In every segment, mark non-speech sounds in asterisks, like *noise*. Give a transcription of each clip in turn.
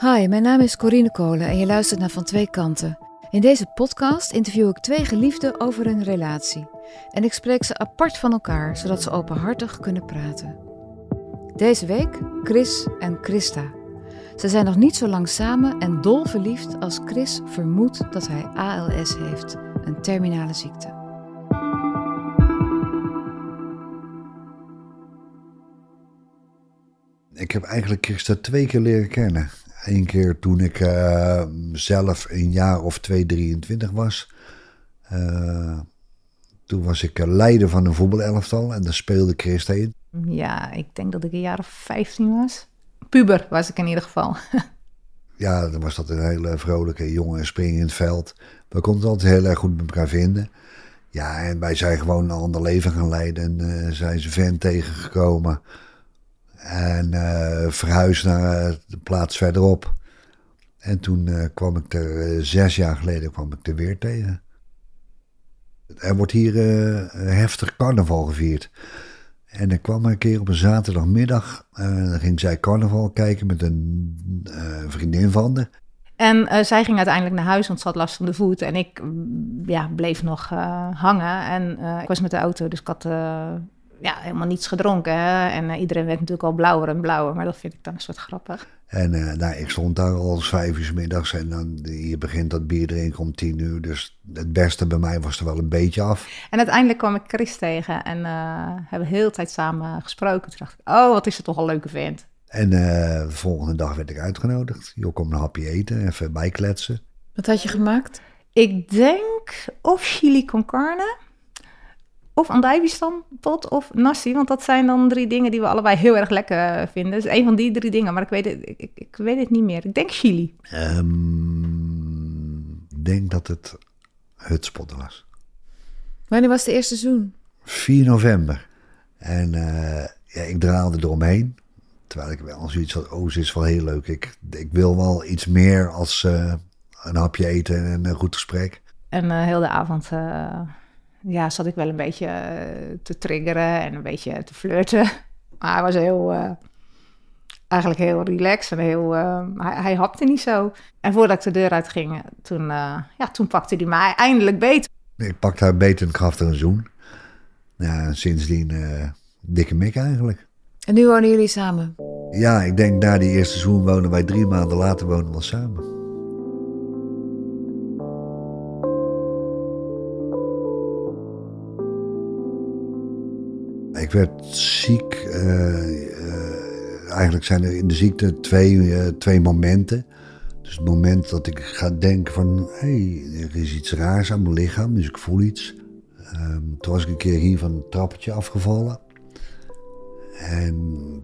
Hi, mijn naam is Corine Kolen en je luistert naar Van Twee Kanten. In deze podcast interview ik twee geliefden over hun relatie. En ik spreek ze apart van elkaar, zodat ze openhartig kunnen praten. Deze week Chris en Christa. Ze zijn nog niet zo lang samen en dol verliefd als Chris vermoedt dat hij ALS heeft, een terminale ziekte. Ik heb eigenlijk Christa twee keer leren kennen. Eén keer toen ik uh, zelf een jaar of twee, 23 was. Uh, toen was ik leider van een voetbalelftal en daar speelde Christa in. Ja, ik denk dat ik een jaar of 15 was. Puber was ik in ieder geval. *laughs* ja, dan was dat een hele vrolijke jongen, springen in het veld. We konden het altijd heel erg goed met elkaar vinden. Ja, en wij zijn gewoon een ander leven gaan leiden. En uh, zijn ze vent tegengekomen. En uh, verhuisd naar de plaats verderop. En toen uh, kwam ik er, zes jaar geleden kwam ik er weer tegen. Er wordt hier heftig carnaval gevierd. En ik kwam een keer op een zaterdagmiddag. dan ging zij carnaval kijken met een vriendin van haar. En zij ging uiteindelijk naar huis, want ze had last van de voet. En ik ja, bleef nog hangen. En ik was met de auto, dus ik had ja, helemaal niets gedronken. Hè? En iedereen werd natuurlijk al blauwer en blauwer. Maar dat vind ik dan een soort grappig. En nou, ik stond daar al vijf uur middags. En dan, je begint dat bier drinken om tien uur. Dus het beste bij mij was er wel een beetje af. En uiteindelijk kwam ik Chris tegen. En hebben we heel de tijd samen gesproken. Toen dacht ik, oh, wat is het toch een leuke vent. En uh, de volgende dag werd ik uitgenodigd. Je kom een hapje eten, even bijkletsen. Wat had je gemaakt? Ik denk of chili con carne, of andijbiestampot of nasi. Want dat zijn dan drie dingen die we allebei heel erg lekker vinden. Dus een van die drie dingen, maar ik weet het, ik, ik weet het niet meer. Ik denk chili. Um, ik denk dat het hutspot was. Wanneer was de eerste zoen? 4 november. En uh, ja, ik draalde eromheen. Terwijl ik wel zoiets had, oh, ze is wel heel leuk. Ik, ik wil wel iets meer als uh, een hapje eten en een goed gesprek. En uh, heel de avond uh, ja, zat ik wel een beetje te triggeren en een beetje te flirten. *laughs* Maar hij was heel, eigenlijk heel relaxed en heel, hij, hij hapte niet zo. En voordat ik de deur uit ging, toen, ja, toen pakte hij mij eindelijk beet. Ik pakte haar beet en gaf haar een zoen. Ja, sindsdien dikke mik eigenlijk. En nu wonen jullie samen? Ja, ik denk na die eerste zoen wonen wij drie maanden later wonen we samen. Werd ziek. Uh, uh, eigenlijk zijn er in de ziekte twee, uh, twee momenten. Dus het moment dat ik ga denken van... hé, er is iets raars aan mijn lichaam, dus ik voel iets. Um, toen was ik een keer hier van een trappetje afgevallen. En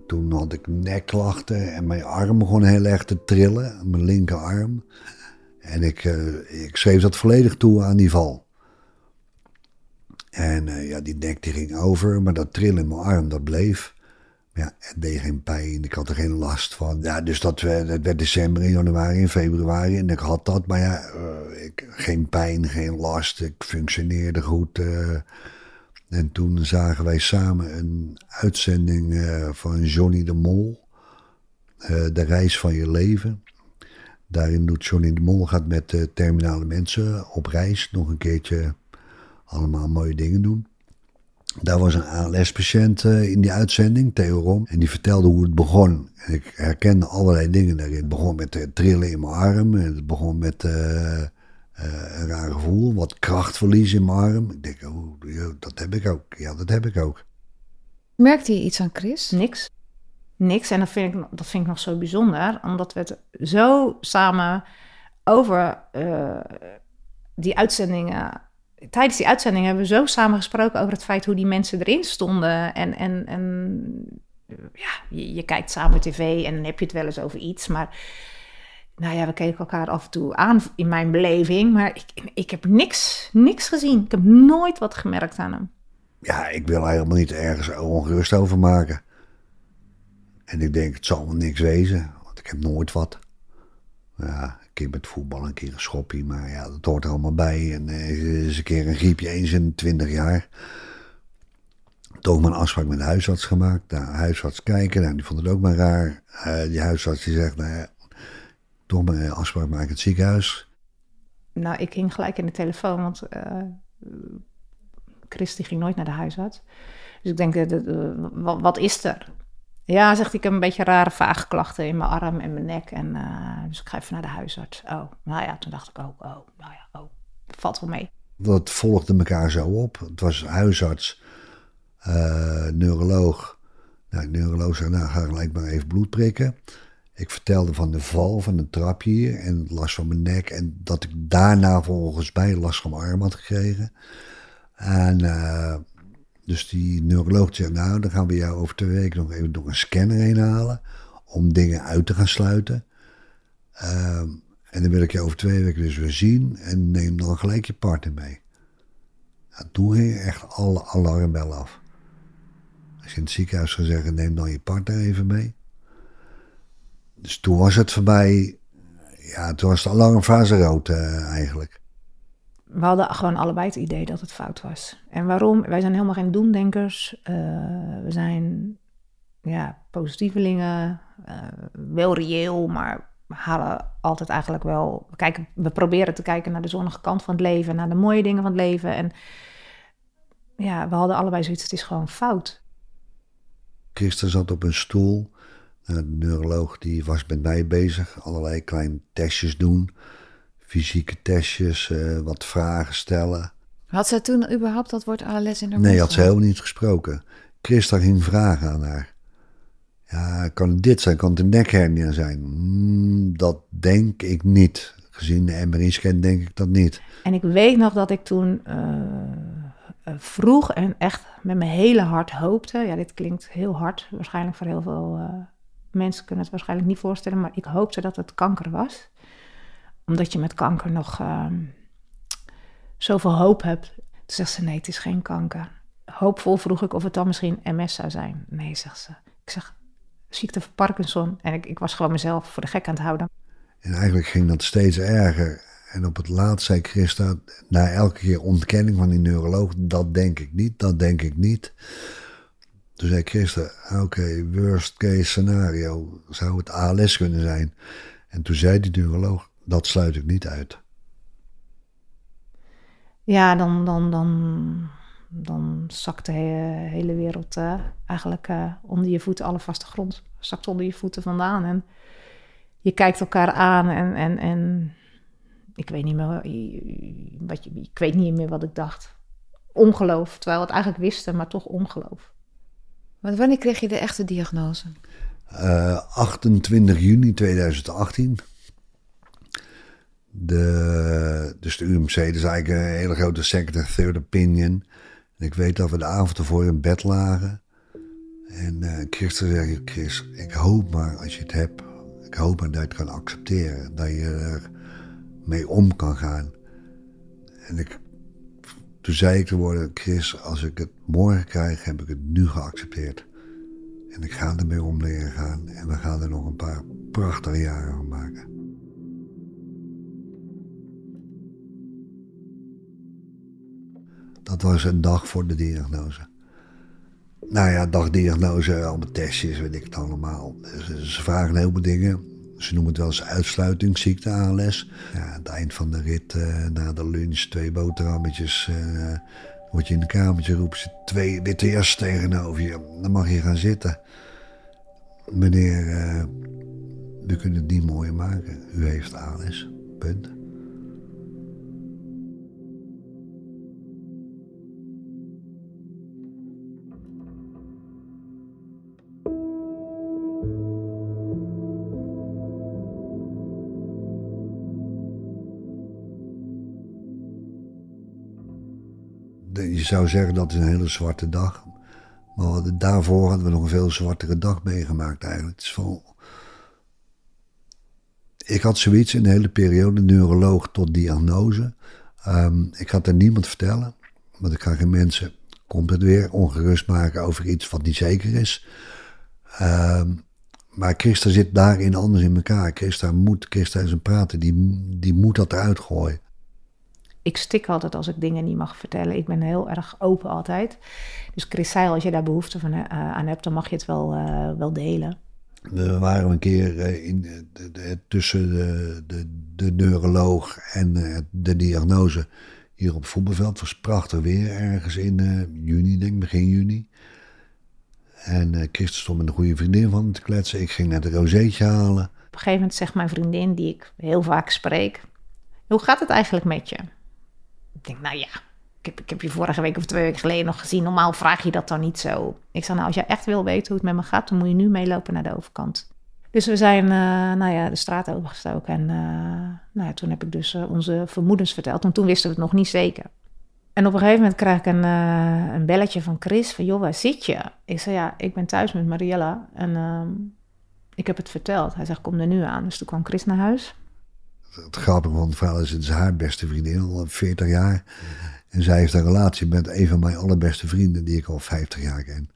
toen had ik nekklachten en mijn arm begon heel erg te trillen, mijn linkerarm. En ik, ik schreef dat volledig toe aan die val. En uh, ja, die nek die ging over, maar dat trillen in mijn arm, dat bleef. Ja, het deed geen pijn, ik had er geen last van. Ja, dus dat, dat werd december, januari, in februari en ik had dat. Maar ja, uh, ik, geen pijn, geen last, ik functioneerde goed. En toen zagen wij samen een uitzending van Johnny de Mol. De reis van je leven. Daarin doet Johnny de Mol gaat met terminale mensen op reis. Nog een keertje allemaal mooie dingen doen. Daar was een ALS-patiënt in die uitzending, Theo Rom. En die vertelde hoe het begon. En ik herkende allerlei dingen daarin. Het begon met trillen in mijn arm. En het begon met uh, een raar gevoel, wat krachtverlies in mijn arm. Ik denk, oh, dat heb ik ook. Ja, dat heb ik ook. Merkte je iets aan Chris? Niks. Niks. En dat vind ik, dat vind ik nog zo bijzonder, omdat we het zo samen over uh, die uitzendingen. Tijdens die uitzending hebben we zo samen gesproken over het feit hoe die mensen erin stonden. En, en, en ja, je, je kijkt samen tv en dan heb je het wel eens over iets. Maar nou ja, we keken elkaar af en toe aan in mijn beleving, maar ik, ik heb niks, niks gezien. Ik heb nooit wat gemerkt aan hem. Ja, ik wil helemaal niet ergens ongerust over maken. En ik denk, het zal wel niks wezen, want ik heb nooit wat. Ja, met voetbal, een keer een schoppie, maar ja, dat hoort er allemaal bij. En uh, is een keer een griepje eens in twintig jaar. Toch een afspraak met de huisarts gemaakt. Nou, huisarts kijken, nou, die vond het ook maar raar. Uh, die huisarts die zegt, nou ja, toch een afspraak maken in het ziekenhuis. Nou, ik ging gelijk in de telefoon, want uh, Chris die ging nooit naar de huisarts. Dus ik denk, wat, is er? Ja, zegt ik heb een beetje rare vage klachten in mijn arm en mijn nek. En, uh, dus ik ga even naar de huisarts. Oh, nou ja, toen dacht ik ook, oh, nou ja, oh, valt wel mee. Dat volgde elkaar zo op. Het was huisarts, uh, neuroloog. Nou, neuroloog zei, nou ga gelijk maar even bloed prikken. Ik vertelde van de val van een trapje hier en last van mijn nek. En dat ik daarna volgens mij last van mijn arm had gekregen. En uh, dus die neuroloog zegt, nou dan gaan we jou over twee weken nog even door een scanner heen halen. Om dingen uit te gaan sluiten. Uh, en dan wil ik je over twee weken dus weer zien. En neem dan gelijk je partner mee. Nou, toen ging echt alle alarmbellen af. Als je in het ziekenhuis zou zeggen, neem dan je partner even mee. Dus toen was het voorbij. Ja, toen was de alarmfase rood uh, eigenlijk. We hadden gewoon allebei het idee dat het fout was. En waarom? Wij zijn helemaal geen doendenkers. Uh, we zijn ja, positievelingen. Uh, wel reëel, maar we halen altijd eigenlijk wel. We, kijken, we proberen te kijken naar de zonnige kant van het leven, naar de mooie dingen van het leven. En ja, we hadden allebei zoiets, het is gewoon fout. Christen zat op een stoel. De neuroloog die was met mij bezig. Allerlei kleine testjes doen. Fysieke testjes, uh, wat vragen stellen. Had zij toen überhaupt dat woord ALS in haar Nee, had ze helemaal niet gesproken. Christa ging vragen aan haar. Ja, kan het dit zijn? Kan het een nekhernia zijn? Hmm, dat denk ik niet. Gezien de MRI-scan denk ik dat niet. En ik weet nog dat ik toen uh, vroeg en echt met mijn hele hart hoopte. Ja, dit klinkt heel hard. Waarschijnlijk voor heel veel uh, mensen kunnen het waarschijnlijk niet voorstellen. Maar ik hoopte dat het kanker was. Omdat je met kanker nog zoveel hoop hebt. Toen zegt ze, nee, het is geen kanker. Hoopvol vroeg ik of het dan misschien MS zou zijn. Nee, zegt ze. Ik zeg, ziekte van Parkinson. En ik, ik was gewoon mezelf voor de gek aan het houden. En eigenlijk ging dat steeds erger. En op het laatst zei Christa, na elke keer ontkenning van die neuroloog, dat denk ik niet, dat denk ik niet. Toen zei Christa, oké, worst case scenario, zou het ALS kunnen zijn? En toen zei die neuroloog, dat sluit ik niet uit. Ja, dan, dan, dan, dan zakt de hele wereld uh, eigenlijk uh, onder je voeten, alle vaste grond, zakt onder je voeten vandaan. En je kijkt elkaar aan en, en, en ik weet niet meer wat je, ik weet niet meer wat ik dacht. Ongeloof, terwijl we het eigenlijk wisten, maar toch ongeloof. Wanneer kreeg je de echte diagnose? Uh, 28 juni 2018. De, dus de UMC, dat is eigenlijk een hele grote en third opinion. En ik weet dat we de avond ervoor in bed lagen. En uh, Christen zei, Chris, ik hoop maar als je het hebt, ik hoop maar dat je het kan accepteren. Dat je er mee om kan gaan. En ik, toen zei ik te worden, Chris, als ik het morgen krijg, heb ik het nu geaccepteerd. En ik ga ermee om leren gaan. En we gaan er nog een paar prachtige jaren van maken. Dat was een dag voor de diagnose. Nou ja, dagdiagnose, allemaal testjes, weet ik het allemaal. Ze vragen een heleboel dingen. Ze noemen het wel eens uitsluitingsziekte, ALS. Ja, aan het eind van de rit, uh, na de lunch, twee boterhammetjes. Uh, word je in een kamertje roepen ze twee witte jas tegenover je. Dan mag je gaan zitten. Meneer, uh, we kunnen het niet mooier maken. U heeft ALS. Punt. Zou zeggen dat is een hele zwarte dag. Maar daarvoor hadden we nog een veel zwartere dag meegemaakt eigenlijk. Het is. Ik had zoiets in de hele periode, neuroloog tot diagnose. Um, ik had er niemand vertellen, want ik ga geen mensen, komt het weer, ongerust maken over iets wat niet zeker is. Um, maar Christa zit daarin anders in elkaar. Christa moet, Christa is een praten, die, die moet dat eruit gooien ik stik altijd als ik dingen niet mag vertellen. Ik ben heel erg open altijd. Dus Chris zei als je daar behoefte van, uh, aan hebt, dan mag je het wel, uh, wel delen. We waren een keer eh, in, de, de, tussen de, de, de, neuroloog en de diagnose hier op het voetbalveld. Het was prachtig weer, ergens in juni, denk ik, begin juni. En Christen stond met een goede vriendin van te kletsen. Ik ging naar de rozeetje halen. Op een gegeven moment zegt mijn vriendin, die ik heel vaak spreek... Hoe gaat het eigenlijk met je? Ik denk, nou ja, ik heb, je vorige week of twee weken geleden nog gezien. Normaal vraag je dat dan niet zo. Ik zei, nou, als je echt wil weten hoe het met me gaat, dan moet je nu meelopen naar de overkant. Dus we zijn uh, nou ja, de straat overgestoken. En uh, nou ja, toen heb ik dus uh, onze vermoedens verteld. En toen wisten we het nog niet zeker. En op een gegeven moment krijg ik een, een belletje van Chris. Van, joh, waar zit je? Ik zei, ja, ik ben thuis met Mariella. En ehm, ik heb het verteld. Hij zegt, kom er nu aan. Dus toen kwam Chris naar huis. Het grappige van het verhaal is, het is haar beste vriendin al 40 jaar. En zij heeft een relatie met een van mijn allerbeste vrienden, die ik al 50 jaar ken.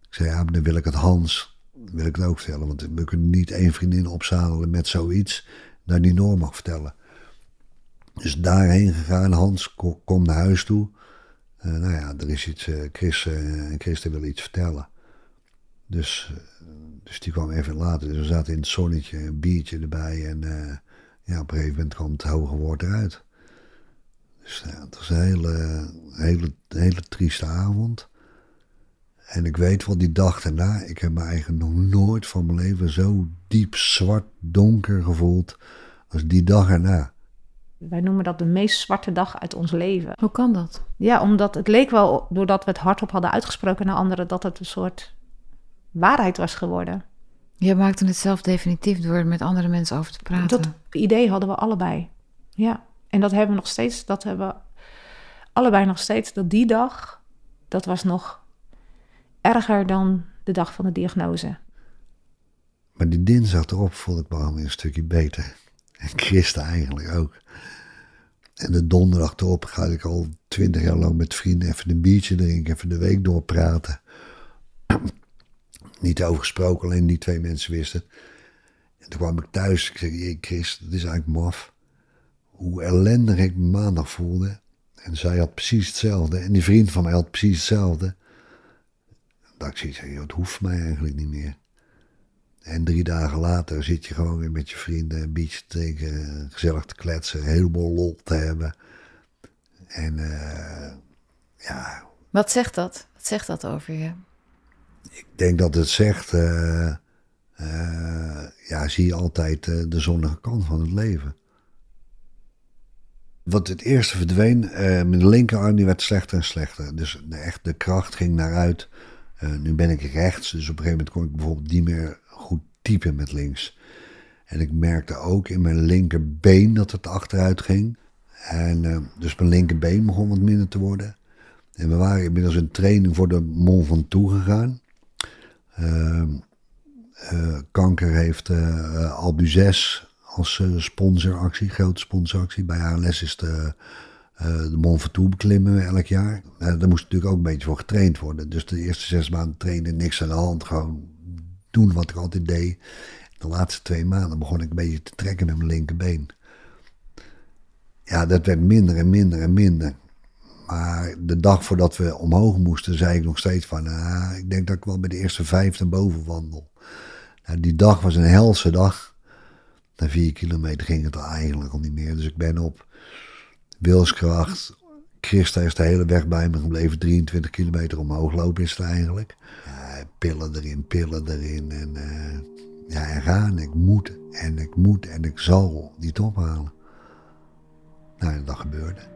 Ik zei, ja, dan wil ik het Hans, wil ik het ook vertellen. Want we kunnen niet één vriendin opzadelen met zoiets, dat die Noor mag vertellen. Dus daarheen gegaan, Hans komt naar huis toe. Uh, nou ja, er is iets, uh, Chris uh, en Christen willen iets vertellen. Dus, dus die kwam even later. Dus we zaten in het zonnetje, een biertje erbij. En ja, op een gegeven moment kwam het hoge woord eruit. Dus ja, het was een hele, hele, hele trieste avond. En ik weet wel, die dag daarna, ik heb me eigenlijk nog nooit van mijn leven zo diep zwart donker gevoeld als die dag erna. Wij noemen dat de meest zwarte dag uit ons leven. Hoe kan dat? Ja, omdat het leek wel, doordat we het hardop hadden uitgesproken naar anderen, dat het een soort waarheid was geworden. Je maakte het zelf definitief door er met andere mensen over te praten. Dat idee hadden we allebei. Ja. En dat hebben we nog steeds, dat hebben we allebei nog steeds. Dat die dag, dat was nog erger dan de dag van de diagnose. Maar die dinsdag erop voelde ik me al een stukje beter. En Christa eigenlijk ook. En de donderdag erop ga ik al twintig jaar lang met vrienden even een biertje drinken, even de week doorpraten. Niet over gesproken, alleen die twee mensen wisten. En toen kwam ik thuis. Ik zei, Chris, dat is eigenlijk maf hoe ellendig ik me maandag voelde. En zij had precies hetzelfde. En die vriend van mij had precies hetzelfde. Dat ik het hoeft mij eigenlijk niet meer. En drie dagen later zit je gewoon weer met je vrienden een biertje te drinken, gezellig te kletsen, helemaal lol te hebben. En uh, ja. Wat zegt dat? Wat zegt dat over je? Ik denk dat het zegt, uh, uh, ja, zie je altijd de zonnige kant van het leven. Wat het eerste verdween, mijn linkerarm die werd slechter en slechter. Dus de, echt de kracht ging naar uit. Nu ben ik rechts, dus op een gegeven moment kon ik bijvoorbeeld niet meer goed typen met links. En ik merkte ook in mijn linkerbeen dat het achteruit ging. En dus mijn linkerbeen begon wat minder te worden. En we waren inmiddels een training voor de Mont Ventoux gegaan. Ehm, kanker heeft Albuzes als sponsoractie, grote sponsoractie. Bij ALS is de, de Mont Ventoux beklimmen elk jaar. Daar moest natuurlijk ook een beetje voor getraind worden. Dus de eerste zes maanden trainen, niks aan de hand. Gewoon doen wat ik altijd deed. De laatste twee maanden begon ik een beetje te trekken met mijn linkerbeen. Ja, dat werd minder en minder en minder. Maar de dag voordat we omhoog moesten, zei ik nog steeds van... Ah, ik denk dat ik wel bij de eerste vijf naar boven wandel. Nou, die dag was een helse dag. Na vier kilometer ging het eigenlijk al niet meer. Dus ik ben op wilskracht. Christa is de hele weg bij me gebleven. 23 kilometer omhoog lopen is het eigenlijk. Pillen erin, pillen erin. En, uh, ja, en gaan. Ik moet en ik moet en ik zal die top halen. Nou, dat gebeurde.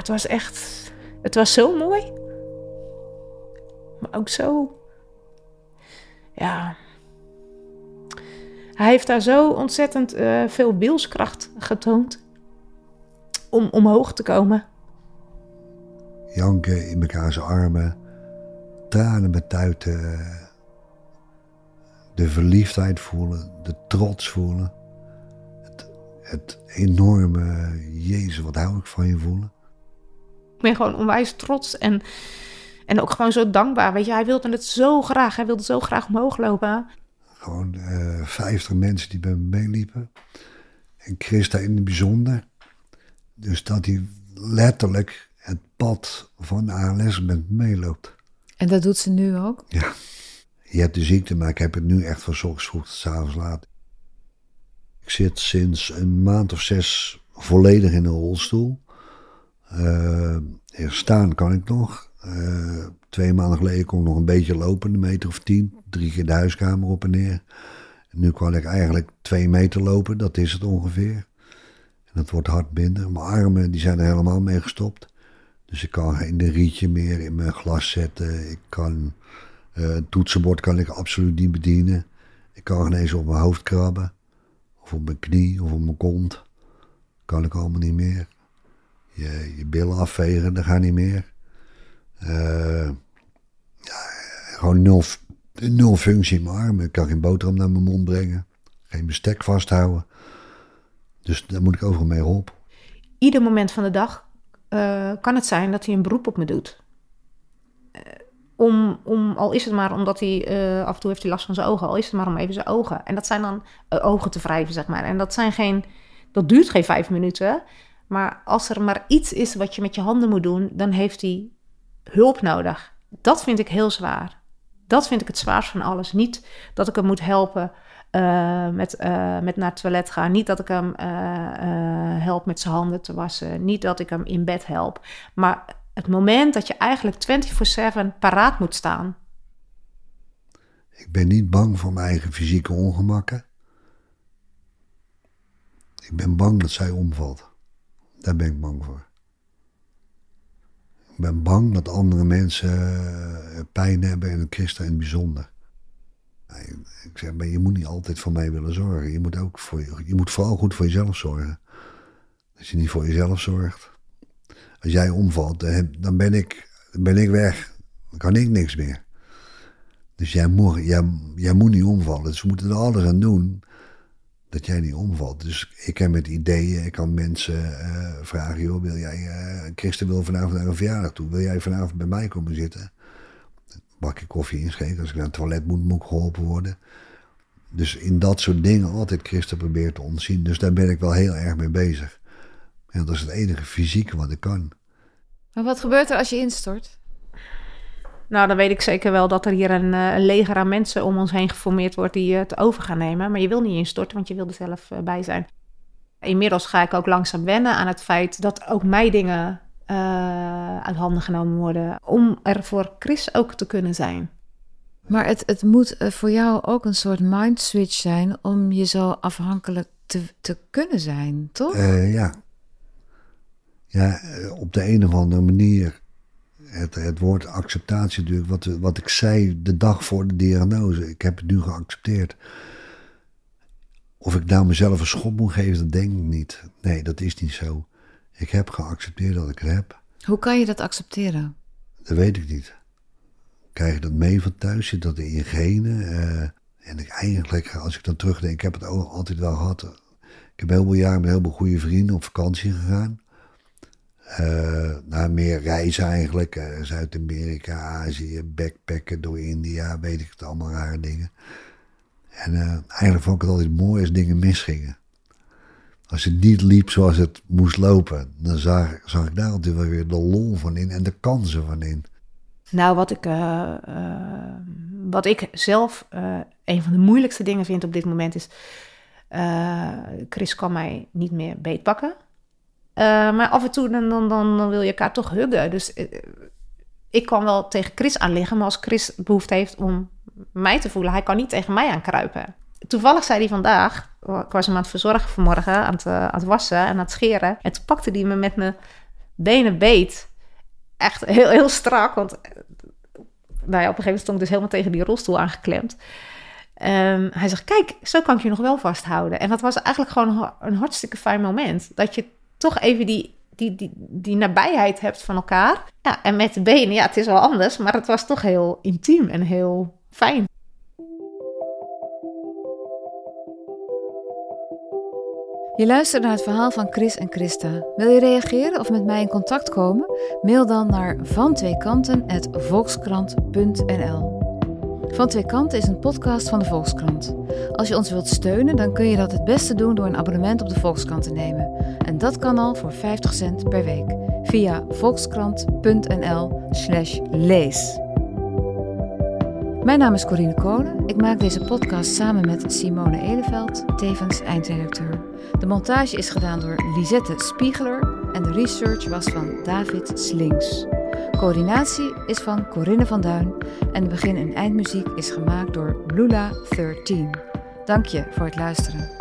Het was echt. Het was zo mooi. Maar ook zo. Ja. Hij heeft daar zo ontzettend uh, veel wilskracht getoond. Om omhoog te komen. Janken in zijn armen. Tranen betuiten. De verliefdheid voelen. De trots voelen. Het enorme. Jezus, wat hou ik van je voelen. Ik ben gewoon onwijs trots en en ook gewoon zo dankbaar. Weet je, hij wilde het zo graag. Hij wilde zo graag omhoog lopen. Gewoon uh, eh, 50 mensen die bij me meeliepen. En Christa in het bijzonder. Dus dat hij letterlijk het pad van ALS met me meeloopt. En dat doet ze nu ook? Ja. Je hebt de ziekte, maar ik heb het nu echt van 's ochtends vroeg tot 's avonds laat. Ik zit sinds een maand of zes volledig in een rolstoel. Eh, staan kan ik nog. Eh, twee maanden geleden kon ik nog een beetje lopen, een meter of tien. Drie keer de huiskamer op en neer. Nu kan ik eigenlijk twee meter lopen, dat is het ongeveer. En dat wordt hard minder. Mijn armen die zijn er helemaal mee gestopt. Dus ik kan geen rietje meer in mijn glas zetten. Ik kan, uh, een toetsenbord kan ik absoluut niet bedienen. Ik kan geen eens op mijn hoofd krabben. Of op mijn knie of op mijn kont. Kan ik allemaal niet meer. Je, je billen afvegen, dat gaat niet meer. Uh, ja, gewoon nul, nul functie in mijn armen. Ik kan geen boterham naar mijn mond brengen. Geen bestek vasthouden. Dus daar moet ik overal mee op. Ieder moment van de dag uh, kan het zijn dat hij een beroep op me doet. Uh, om, om, al is het maar omdat hij af en toe heeft hij last van zijn ogen, al is het maar om even zijn ogen. En dat zijn dan ogen te wrijven, zeg maar. En dat zijn geen, dat duurt geen vijf minuten. Maar als er maar iets is wat je met je handen moet doen, dan heeft hij hulp nodig. Dat vind ik heel zwaar. Dat vind ik het zwaarst van alles. Niet dat ik hem moet helpen uh, met, uh, met naar het toilet gaan. Niet dat ik hem uh, help met zijn handen te wassen. Niet dat ik hem in bed help. Maar het moment dat je eigenlijk 24/7 paraat moet staan. Ik ben niet bang voor mijn eigen fysieke ongemakken. Ik ben bang dat zij omvalt. Daar ben ik bang voor. Ik ben bang dat andere mensen pijn hebben en een christen in het bijzonder. Ik zeg, maar je moet niet altijd voor mij willen zorgen. Je moet, ook voor, je moet vooral goed voor jezelf zorgen. Als je niet voor jezelf zorgt. Als jij omvalt, dan ben ik, ben ik weg. Dan kan ik niks meer. Dus jij moet, jij, jij moet niet omvallen. Dus we moeten er alles aan doen dat jij niet omvalt. Dus ik heb met ideeën, ik kan mensen uh, vragen: wil jij, uh, Christen wil vanavond naar een verjaardag toe. Wil jij vanavond bij mij komen zitten? bakje koffie inschenken. Als ik naar het toilet moet, moet ik geholpen worden. Dus in dat soort dingen altijd Christen probeert te ontzien. Dus daar ben ik wel heel erg mee bezig. En dat is het enige fysieke wat ik kan. Maar wat gebeurt er als je instort? Nou, dan weet ik zeker wel dat er hier een, eh, een leger aan mensen om ons heen geformeerd wordt die het over gaan nemen. Maar je wil niet instorten, want je wil er zelf eh, bij zijn. Inmiddels ga ik ook langzaam wennen aan het feit dat ook mij dingen uh, uit handen genomen worden. Om er voor Chris ook te kunnen zijn. Maar het, het moet eh, voor jou ook een soort mind switch zijn om je zo afhankelijk te, te kunnen zijn, toch? Uh, ja. Ja, op de een of andere manier. Het, het woord acceptatie natuurlijk, wat, wat ik zei de dag voor de diagnose. Ik heb het nu geaccepteerd. Of ik nou mezelf een schop moet geven, dat denk ik niet. Nee, dat is niet zo. Ik heb geaccepteerd dat ik het heb. Hoe kan je dat accepteren? Dat weet ik niet. Krijg je dat mee van thuis? Zit dat in je genen? Uh, en ik eigenlijk, als ik dan terugdenk, ik heb het ook altijd wel gehad. Ik heb heel veel jaren met heel veel goede vrienden op vakantie gegaan. Uh, naar meer reizen eigenlijk. Uh, Zuid-Amerika, Azië, backpacken door India, weet ik het, allemaal rare dingen. En eigenlijk vond ik het altijd mooi als dingen misgingen als het niet liep zoals het moest lopen, dan zag, zag ik daar natuurlijk wel weer de lol van in en de kansen van in. Nou, wat ik, wat ik zelf een van de moeilijkste dingen vind op dit moment is. Chris kan mij niet meer beetpakken. Maar af en toe dan, dan, dan, wil je elkaar toch huggen. Dus ik kan wel tegen Chris aan liggen, maar als Chris behoefte heeft om mij te voelen, hij kan niet tegen mij aankruipen toevallig zei hij vandaag, ik was hem aan het verzorgen vanmorgen, aan het, uh, aan wassen en aan het scheren. En toen pakte hij me met mijn benen beet. Echt heel, heel strak, want eh, nou ja, op een gegeven moment stond ik dus helemaal tegen die rolstoel aangeklemd. Um, hij zegt, kijk, zo kan ik je nog wel vasthouden. En dat was eigenlijk gewoon een hartstikke fijn moment. Dat je toch even die, die, die, die nabijheid hebt van elkaar. Ja, en met de benen, ja, het is wel anders, maar het was toch heel intiem en heel fijn. Je luistert naar het verhaal van Chris en Christa. Wil je reageren of met mij in contact komen? Mail dan naar vantweekanten.volkskrant.nl Van Twee Kanten is een podcast van de Volkskrant. Als je ons wilt steunen, dan kun je dat het beste doen door een abonnement op de Volkskrant te nemen. En dat kan al voor 50 cent per week via volkskrant.nl/slash lees. Mijn naam is Corine Kolen. Ik maak deze podcast samen met Simone Eleveld, tevens eindredacteur. De montage is gedaan door Lisette Spiegeler en de research was van David Slings. Coördinatie is van Corinne van Duin en de begin- en eindmuziek is gemaakt door Lula13. Dank je voor het luisteren.